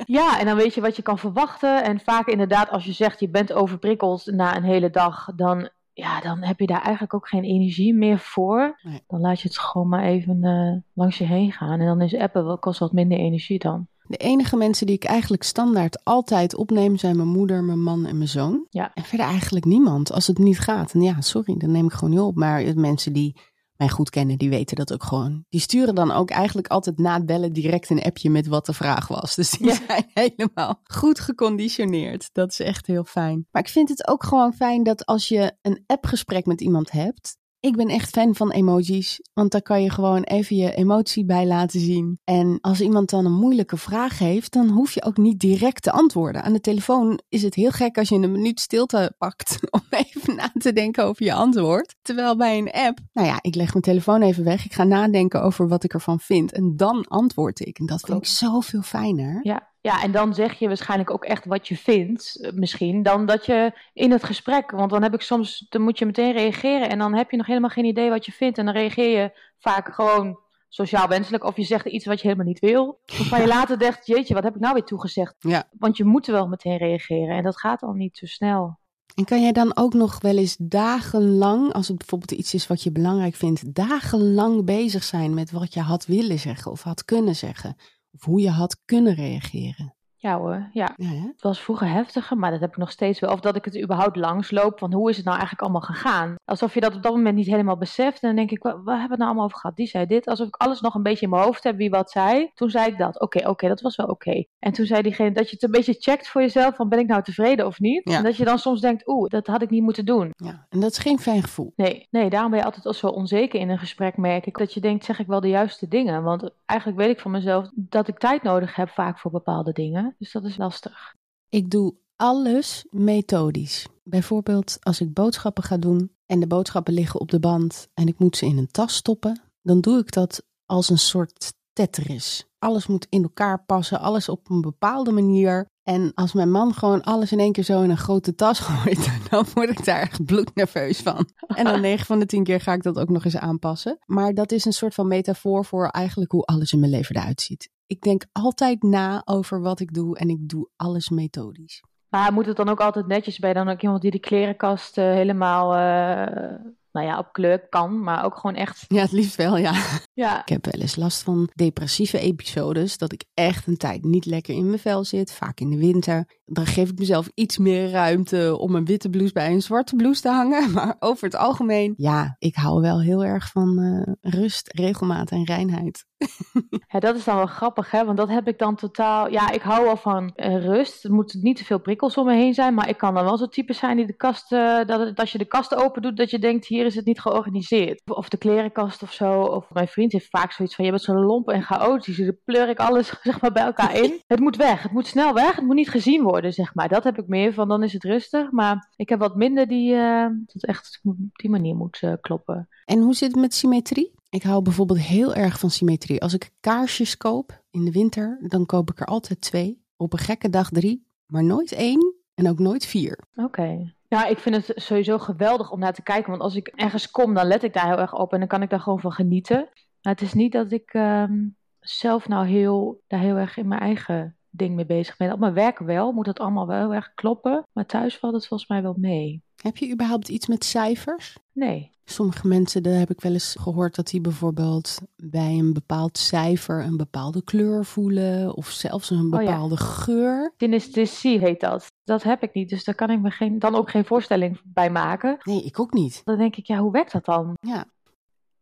Ja, en dan weet je wat je kan verwachten. En vaak inderdaad, als je zegt je bent overprikkeld na een hele dag, dan, ja, dan heb je daar eigenlijk ook geen energie meer voor. Nee. Dan laat je het gewoon maar even eh, langs je heen gaan. En dan is appen wel, kost wat minder energie dan. De enige mensen die ik eigenlijk standaard altijd opneem zijn mijn moeder, mijn man en mijn zoon. Ja. En verder eigenlijk niemand. Als het niet gaat, en ja, sorry, dan neem ik gewoon niet op. Maar mensen die mij goed kennen, die weten dat ook gewoon. Die sturen dan ook eigenlijk altijd na het bellen direct een appje met wat de vraag was. Dus die zijn (laughs) helemaal goed geconditioneerd. Dat is echt heel fijn. Maar ik vind het ook gewoon fijn dat als je een appgesprek met iemand hebt, ik ben echt fan van emojis, want daar kan je gewoon even je emotie bij laten zien. En als iemand dan een moeilijke vraag heeft, dan hoef je ook niet direct te antwoorden. Aan de telefoon is het heel gek als je een minuut stilte pakt (laughs) om even na te denken over je antwoord. Terwijl bij een app, nou ja, ik leg mijn telefoon even weg, ik ga nadenken over wat ik ervan vind en dan antwoord ik. En dat vind ik zoveel fijner. Ja, ja, en dan zeg je waarschijnlijk ook echt wat je vindt, eh, misschien, dan dat je in het gesprek. Want dan heb ik soms, dan moet je meteen reageren en dan heb je nog helemaal geen idee wat je vindt. En dan reageer je vaak gewoon sociaal wenselijk of je zegt iets wat je helemaal niet wil. Waarvan (laughs) je later denkt, jeetje, wat heb ik nou weer toegezegd? Ja. Want je moet wel meteen reageren en dat gaat al niet zo snel. En kan jij dan ook nog wel eens dagenlang, als het bijvoorbeeld iets is wat je belangrijk vindt, dagenlang bezig zijn met wat je had willen zeggen of had kunnen zeggen? Of hoe je had kunnen reageren. Ja hoor, ja. ja het was vroeger heftiger, maar dat heb ik nog steeds wel. Of dat ik het überhaupt langsloop, van hoe is het nou eigenlijk allemaal gegaan? Alsof je dat op dat moment niet helemaal beseft. En dan denk ik, waar, hebben we het nou allemaal over gehad? Die zei dit. Alsof ik alles nog een beetje in mijn hoofd heb, wie wat zei. Toen zei ik dat. Oké, oké, dat was wel oké. En toen zei diegene dat je het een beetje checkt voor jezelf, van ben ik nou tevreden of niet? En dat je dan soms denkt, oeh, dat had ik niet moeten doen. Ja, en dat is geen fijn gevoel. Nee, nee, daarom ben je altijd al zo onzeker in een gesprek, merk ik. Dat je denkt, zeg ik wel de juiste dingen? Want eigenlijk weet ik van mezelf dat ik tijd nodig heb vaak voor bepaalde dingen. Dus dat is lastig. Ik doe alles methodisch. Bijvoorbeeld als ik boodschappen ga doen en de boodschappen liggen op de band en ik moet ze in een tas stoppen, dan doe ik dat als een soort Tetris. Alles moet in elkaar passen, alles op een bepaalde manier. En als mijn man gewoon alles in één keer zo in een grote tas (laughs) gooit, dan word ik daar echt bloednerveus van. En dan 9 van de 10 keer ga ik dat ook nog eens aanpassen. Maar dat is een soort van metafoor voor eigenlijk hoe alles in mijn leven eruit ziet. Ik denk altijd na over wat ik doe en ik doe alles methodisch. Maar moet het dan ook altijd netjes bij dan ook iemand die de klerenkast uh, helemaal uh, nou ja, op kleur kan, maar ook gewoon echt. Ja, het liefst wel, ja. ja. Ik heb wel eens last van depressieve episodes, dat ik echt een tijd niet lekker in mijn vel zit, vaak in de winter. Dan geef ik mezelf iets meer ruimte om een witte blouse bij een zwarte blouse te hangen. (laughs) Maar over het algemeen, ja, ik hou wel heel erg van uh, rust, regelmaat en reinheid. (laughs) Ja, dat is dan wel grappig, hè? Want dat heb ik dan totaal. Ja, ik hou wel van uh, rust. Er moeten niet te veel prikkels om me heen zijn. Maar ik kan dan wel zo'n type zijn die de kast. Uh, dat als je de kast open doet, dat je denkt: hier is het niet georganiseerd. Of de klerenkast of zo. Of mijn vriend heeft vaak zoiets van: je bent zo lomp en chaotisch. Dus dan pleur ik alles (laughs) zeg maar, bij elkaar in. (laughs) het moet weg. Het moet snel weg. Het moet niet gezien worden, zeg maar. Dat heb ik meer van. Dan is het rustig. Maar ik heb wat minder die. Uh, dat echt op die manier moet kloppen. En hoe zit het met symmetrie? Ik hou bijvoorbeeld heel erg van symmetrie. Als ik kaarsjes koop in de winter, dan koop ik er altijd twee. Op een gekke dag drie, maar nooit één en ook nooit vier. Oké. Ja, ik vind het sowieso geweldig om naar te kijken. Want als ik ergens kom, dan let ik daar heel erg op en dan kan ik daar gewoon van genieten. Maar het is niet dat ik ehm, zelf nou heel, daar heel erg in mijn eigen ding mee bezig ben. Op mijn werk wel, moet het allemaal wel heel erg kloppen. Maar thuis valt het volgens mij wel mee. Heb je überhaupt iets met cijfers? Nee. Sommige mensen, daar heb ik wel eens gehoord dat die bijvoorbeeld bij een bepaald cijfer een bepaalde kleur voelen of zelfs een bepaalde oh ja. geur. Synesthesie heet dat. Dat heb ik niet, dus daar kan ik me geen, dan ook geen voorstelling bij maken. Nee, ik ook niet. Dan denk ik, ja, hoe werkt dat dan? Ja,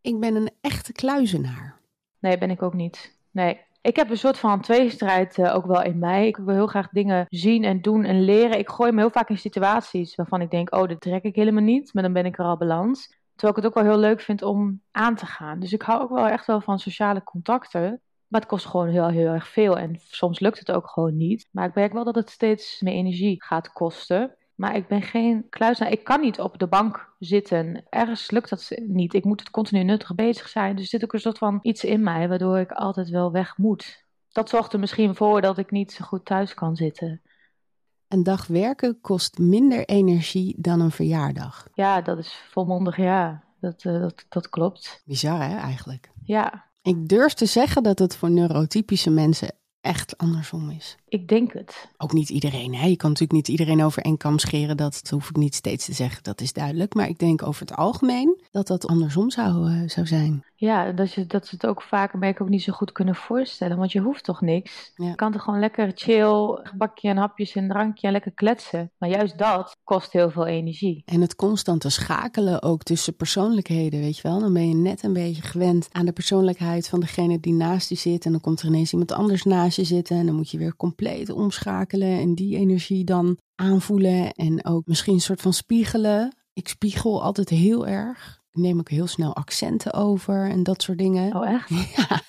ik ben een echte kluizenaar. Nee, ben ik ook niet. Nee. Ik heb een soort van tweestrijd uh, ook wel in mij. Ik wil heel graag dingen zien en doen en leren. Ik gooi me heel vaak in situaties waarvan ik denk, oh, dit trek ik helemaal niet. Maar dan ben ik er al balans. Terwijl ik het ook wel heel leuk vind om aan te gaan. Dus ik hou ook wel echt wel van sociale contacten. Maar het kost gewoon heel, heel erg veel. En soms lukt het ook gewoon niet. Maar ik merk wel dat het steeds meer energie gaat kosten. Maar ik ben geen kluisenaar. Ik kan niet op de bank zitten. Ergens lukt dat niet. Ik moet het continu nuttig bezig zijn. Dus er zit ook een soort van iets in mij waardoor ik altijd wel weg moet. Dat zorgt er misschien voor dat ik niet zo goed thuis kan zitten. Een dag werken kost minder energie dan een verjaardag. Ja, dat is volmondig ja. Dat, uh, dat, dat klopt. Bizar hè, eigenlijk? Ja. Ik durf te zeggen dat het voor neurotypische mensen echt andersom is. Ik denk het. Ook niet iedereen. Hè? Je kan natuurlijk niet iedereen over één kam scheren. Dat hoef ik niet steeds te zeggen. Dat is duidelijk. Maar ik denk over het algemeen dat dat andersom zou, uh, zou zijn. Ja, dat, je, dat ze het ook vaak merk ook niet zo goed kunnen voorstellen. Want je hoeft toch niks. Je kan toch gewoon lekker chill, gebakje en hapjes en drankje en lekker kletsen. Maar juist dat kost heel veel energie. En het constante schakelen ook tussen persoonlijkheden, weet je wel. Dan ben je net een beetje gewend aan de persoonlijkheid van degene die naast je zit. En dan komt er ineens iemand anders naast je zitten. En dan moet je weer compleet omschakelen en die energie dan aanvoelen. En ook misschien een soort van spiegelen. Ik spiegel altijd heel erg. Ik neem ook heel snel accenten over en dat soort dingen. Oh, echt? (laughs) Ja,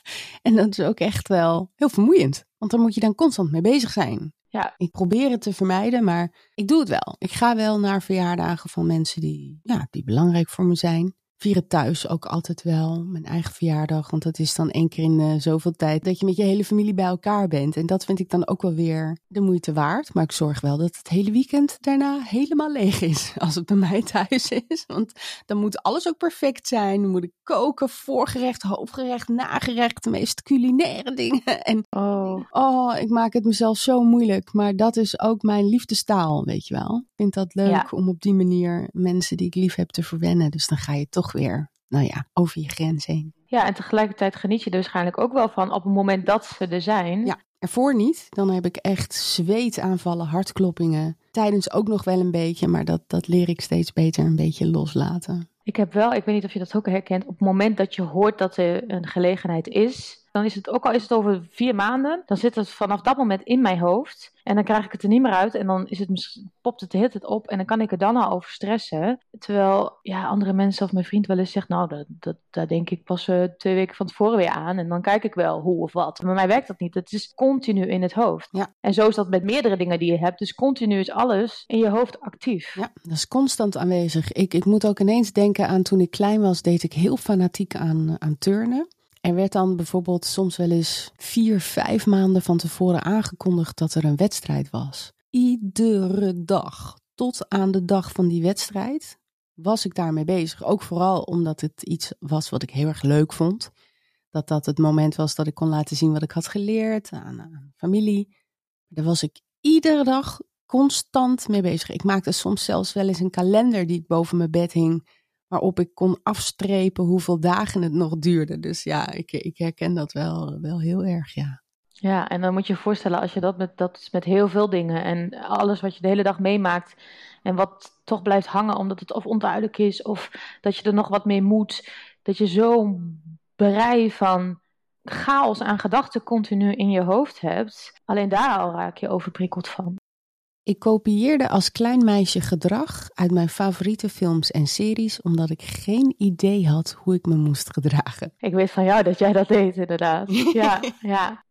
en dat is ook echt wel heel vermoeiend. Want daar moet je dan constant mee bezig zijn. Ja. Ik probeer het te vermijden, maar ik doe het wel. Ik ga wel naar verjaardagen van mensen die, ja, die belangrijk voor me zijn vieren thuis ook altijd wel mijn eigen verjaardag. Want dat is dan één keer in uh, zoveel tijd dat je met je hele familie bij elkaar bent. En dat vind ik dan ook wel weer de moeite waard. Maar ik zorg wel dat het hele weekend daarna helemaal leeg is. (laughs) Als het bij mij thuis is. Want dan moet alles ook perfect zijn. Dan moet ik koken, voorgerecht, hoofdgerecht, nagerecht. De meest culinaire dingen. (laughs) En oh. oh, ik maak het mezelf zo moeilijk. Maar dat is ook mijn liefdestaal, weet je wel. Ik vind dat leuk Ja. om op die manier mensen die ik lief heb te verwennen. Dus dan ga je toch weer, nou ja, over je grens heen. Ja, en tegelijkertijd geniet je er waarschijnlijk ook wel van op het moment dat ze er zijn. Ja, ervoor niet. Dan heb ik echt zweetaanvallen, hartkloppingen. Tijdens ook nog wel een beetje, maar dat, dat leer ik steeds beter een beetje loslaten. Ik heb wel, ik weet niet of je dat ook herkent, op het moment dat je hoort dat er een gelegenheid is, dan is het ook al is het over vier maanden, dan zit het vanaf dat moment in mijn hoofd. En dan krijg ik het er niet meer uit en dan is het, popt het de hele tijd op en dan kan ik er dan al over stressen. Terwijl ja, andere mensen of mijn vriend wel eens zegt, nou, dat, dat, daar denk ik pas eh, twee weken van tevoren weer aan en dan kijk ik wel hoe of wat. Maar bij mij werkt dat niet. Het is continu in het hoofd. Ja. En zo is dat met meerdere dingen die je hebt. Dus continu is alles in je hoofd actief. Ja, dat is constant aanwezig. Ik, ik moet ook ineens denken aan toen ik klein was, deed ik heel fanatiek aan, aan turnen. Er werd dan bijvoorbeeld soms wel eens vier, vijf maanden van tevoren aangekondigd dat er een wedstrijd was. Iedere dag, tot aan de dag van die wedstrijd, was ik daarmee bezig. Ook vooral omdat het iets was wat ik heel erg leuk vond. Dat dat het moment was dat ik kon laten zien wat ik had geleerd aan, aan familie. Daar was ik iedere dag constant mee bezig. Ik maakte soms zelfs wel eens een kalender die boven mijn bed hing, waarop ik kon afstrepen hoeveel dagen het nog duurde. Dus ja, ik, ik herken dat wel, wel heel erg, ja. Ja, en dan moet je je voorstellen als je dat met, dat met heel veel dingen en alles wat je de hele dag meemaakt en wat toch blijft hangen omdat het of onduidelijk is of dat je er nog wat mee moet, dat je zo'n brei van chaos aan gedachten continu in je hoofd hebt. Alleen daar al raak je overprikkeld van. Ik kopieerde als klein meisje gedrag uit mijn favoriete films en series, omdat ik geen idee had hoe ik me moest gedragen. Ik weet van jou dat jij dat deed, inderdaad. (laughs) Ja, ja.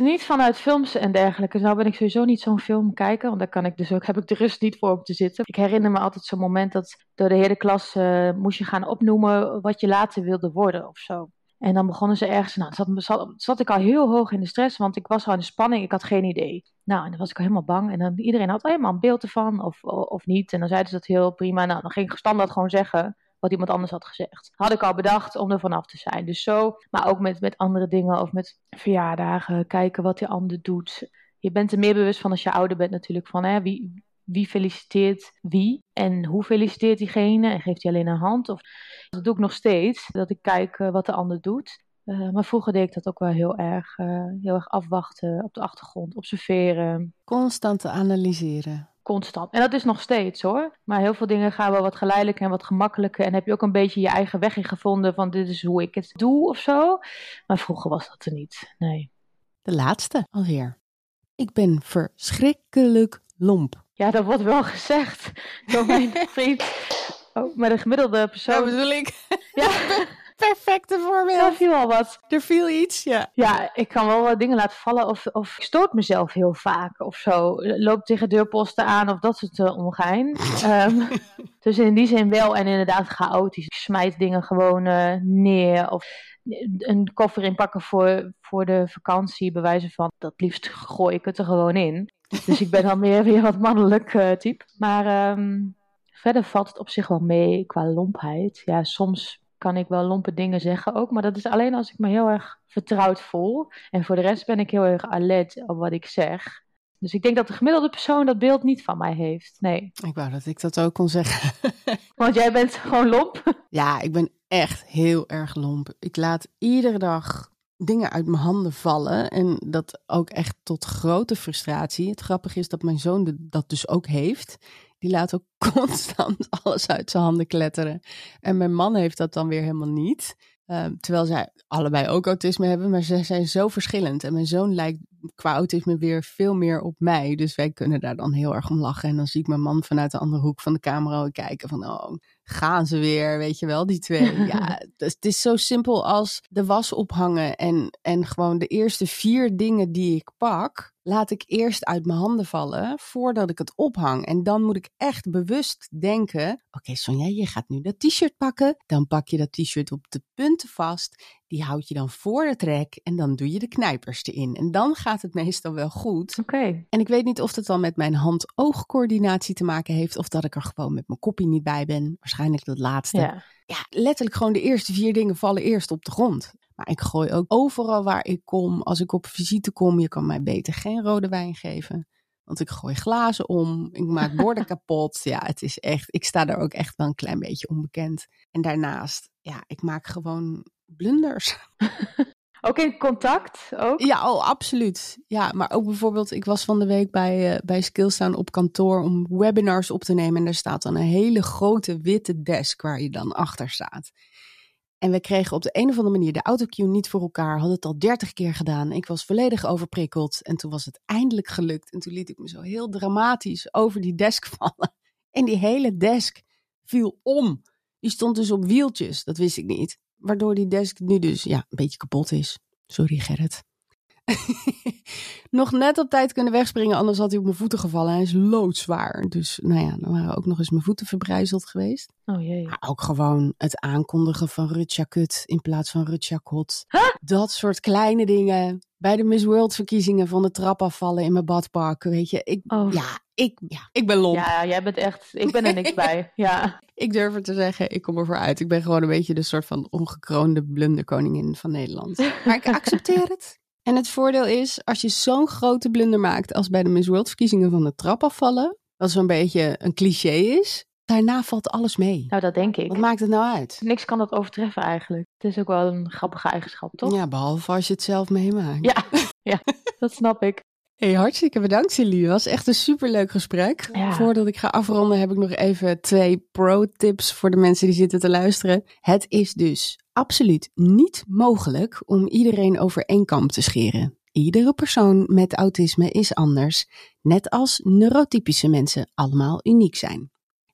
Niet vanuit films en dergelijke. Nou ben ik sowieso niet zo'n film kijken, want daar kan ik dus ook, heb ik de rust niet voor om te zitten. Ik herinner me altijd zo'n moment dat door de hele klas eh, moest je gaan opnoemen wat je later wilde worden of zo. En dan begonnen ze ergens, nou, zat, zat, zat ik al heel hoog in de stress, want ik was al in de spanning, ik had geen idee. Nou, en dan was ik al helemaal bang. En dan iedereen had helemaal een beeld ervan, of, of niet. En dan zeiden ze dat heel prima. Nou, dan ging ik standaard gewoon zeggen wat iemand anders had gezegd. Had ik al bedacht om er vanaf te zijn. Dus zo, maar ook met, met andere dingen of met verjaardagen, kijken wat die ander doet. Je bent er meer bewust van als je ouder bent natuurlijk, van hè, wie, wie feliciteert wie en hoe feliciteert diegene en geeft hij alleen een hand. Of, dat doe ik nog steeds, dat ik kijk uh, wat de ander doet. Uh, maar vroeger deed ik dat ook wel heel erg, uh, heel erg afwachten op de achtergrond, observeren. Constant te analyseren. Constant. En dat is nog steeds hoor. Maar heel veel dingen gaan wel wat geleidelijker en wat gemakkelijker. En heb je ook een beetje je eigen weg in gevonden van dit is hoe ik het doe of zo. Maar vroeger was dat er niet. Nee. De laatste alweer. Ik ben verschrikkelijk lomp. Ja, dat wordt wel gezegd door mijn (laughs) vriend. Oh, maar de gemiddelde persoon. Dat bedoel ik. Ja. (laughs) Perfecte voorbeeld. Er viel al wat. Er viel iets, ja. Ja, ik kan wel wat dingen laten vallen of, of ik stoot mezelf heel vaak of zo. Loop tegen deurposten aan of dat soort uh, ongein. um, (laughs) dus in die zin wel en inderdaad chaotisch. Ik smijt dingen gewoon uh, neer of een koffer inpakken voor, voor de vakantie, bewijzen van dat liefst gooi ik het er gewoon in. Dus ik ben dan meer weer wat mannelijk uh, type. Maar um, verder valt het op zich wel mee qua lompheid. Ja, soms kan ik wel lompe dingen zeggen ook, maar dat is alleen als ik me heel erg vertrouwd voel. En voor de rest ben ik heel erg alert op wat ik zeg. Dus ik denk dat de gemiddelde persoon dat beeld niet van mij heeft. Nee. Ik wou dat ik dat ook kon zeggen. (laughs) Want jij bent gewoon lomp. Ja, ik ben echt heel erg lomp. Ik laat iedere dag dingen uit mijn handen vallen. En dat ook echt tot grote frustratie. Het grappige is dat mijn zoon dat dus ook heeft. Die laat ook (laughs) constant alles uit zijn handen kletteren. En mijn man heeft dat dan weer helemaal niet. Ehm, terwijl zij allebei ook autisme hebben, maar ze zijn zo verschillend. En mijn zoon lijkt qua autisme weer veel meer op mij. Dus wij kunnen daar dan heel erg om lachen. En dan zie ik mijn man vanuit de andere hoek van de camera kijken van, oh, gaan ze weer, weet je wel, die twee. (laughs) Ja, dus het is zo simpel als de was ophangen en, en gewoon de eerste vier dingen die ik pak, laat ik eerst uit mijn handen vallen voordat ik het ophang. En dan moet ik echt bewust denken: oké, Sonja, je gaat nu dat t-shirt pakken. Dan pak je dat t-shirt op de punten vast. Die houd je dan voor het rek en dan doe je de knijpers erin. En dan gaat het meestal wel goed. Oké. En ik weet niet of het dan met mijn hand-oogcoördinatie te maken heeft of dat ik er gewoon met mijn kopie niet bij ben. Waarschijnlijk dat laatste. Ja. ja, letterlijk gewoon de eerste vier dingen vallen eerst op de grond. Maar ik gooi ook overal waar ik kom. Als ik op visite kom, je kan mij beter geen rode wijn geven. Want ik gooi glazen om, ik maak borden (laughs) kapot. Ja, het is echt, ik sta daar ook echt wel een klein beetje onbekend. En daarnaast, ja, ik maak gewoon blunders. (laughs) Ook in contact? Ook? Ja, oh, absoluut. Ja, maar ook bijvoorbeeld, ik was van de week bij, uh, bij Skillstaan op kantoor om webinars op te nemen. En daar staat dan een hele grote witte desk waar je dan achter staat. En we kregen op de een of andere manier de autocue niet voor elkaar. Hadden het al dertig keer gedaan. Ik was volledig overprikkeld. En toen was het eindelijk gelukt. En toen liet ik me zo heel dramatisch over die desk (laughs) vallen. En die hele desk viel om. Die stond dus op wieltjes. Dat wist ik niet. Waardoor die desk nu dus ja, een beetje kapot is. Sorry Gerrit. (laughs) nog net op tijd kunnen wegspringen, anders had hij op mijn voeten gevallen. Hij is loodzwaar. Dus nou ja, dan waren ook nog eens mijn voeten verbrijzeld geweest. Oh jee. Maar ook gewoon het aankondigen van Rutja Kut in plaats van Rutja Kot. Dat soort kleine dingen. Bij de Miss World verkiezingen van de trap afvallen in mijn badpark. Weet je, ik, Oh. ja, ik, ja, ik ben lomp. Ja, jij bent echt. Ik ben er niks (laughs) bij. Ja. Ik durf het te zeggen, ik kom ervoor uit. Ik ben gewoon een beetje de soort van ongekroonde blunderkoningin van Nederland. (laughs) Maar ik accepteer het. En het voordeel is, als je zo'n grote blunder maakt als bij de Miss World verkiezingen van de trap afvallen, wat zo'n beetje een cliché is, daarna valt alles mee. Nou, dat denk ik. Wat maakt het nou uit? Niks kan dat overtreffen eigenlijk. Het is ook wel een grappige eigenschap, toch? Ja, behalve als je het zelf meemaakt. Ja, (laughs) ja dat snap ik. Hey, hartstikke bedankt Celine. Het was echt een superleuk gesprek. Ja. Voordat ik ga afronden heb ik nog even twee pro-tips voor de mensen die zitten te luisteren. Het is dus absoluut niet mogelijk om iedereen over één kam te scheren. Iedere persoon met autisme is anders, net als neurotypische mensen allemaal uniek zijn.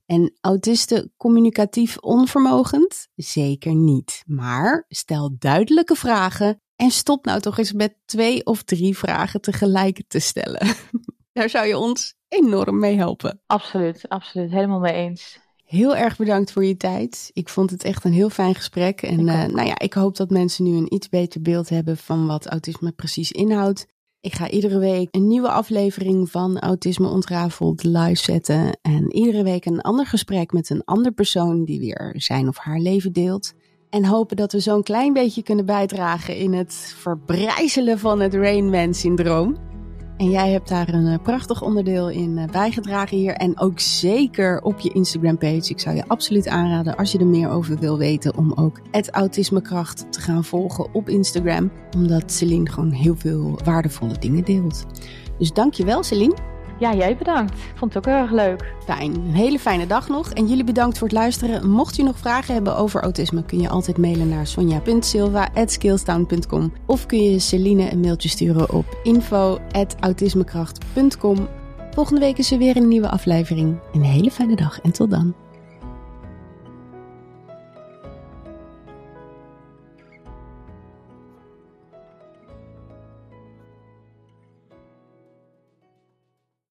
En autisten communicatief onvermogend? Zeker niet. Maar stel duidelijke vragen en stop nou toch eens met twee of drie vragen tegelijk te stellen. (laughs) Daar zou je ons enorm mee helpen. Absoluut, absoluut. Helemaal mee eens. Heel erg bedankt voor je tijd. Ik vond het echt een heel fijn gesprek. En Ik eh, nou ja, ik hoop dat mensen nu een iets beter beeld hebben van wat autisme precies inhoudt. Ik ga iedere week een nieuwe aflevering van Autisme Ontrafeld live zetten. En iedere week een ander gesprek met een ander persoon die weer zijn of haar leven deelt. En hopen dat we zo'n klein beetje kunnen bijdragen in het verbrijzelen van het Rain Man syndroom. En jij hebt daar een eh, prachtig onderdeel in eh, bijgedragen hier. En ook zeker op je Instagram page. Ik zou je absoluut aanraden als je er meer over wil weten. Om ook het autismekracht te gaan volgen op Instagram. Omdat Celine gewoon heel veel waardevolle dingen deelt. Dus dankjewel Celine. Ja, jij bedankt. Ik vond het ook heel erg leuk. Fijn. Een hele fijne dag nog. En jullie bedankt voor het luisteren. Mocht je nog vragen hebben over autisme, kun je altijd mailen naar sonja.silva.skillstown.com of kun je Celine een mailtje sturen op info.autismekracht.com. Volgende week is er weer een nieuwe aflevering. Een hele fijne dag en tot dan.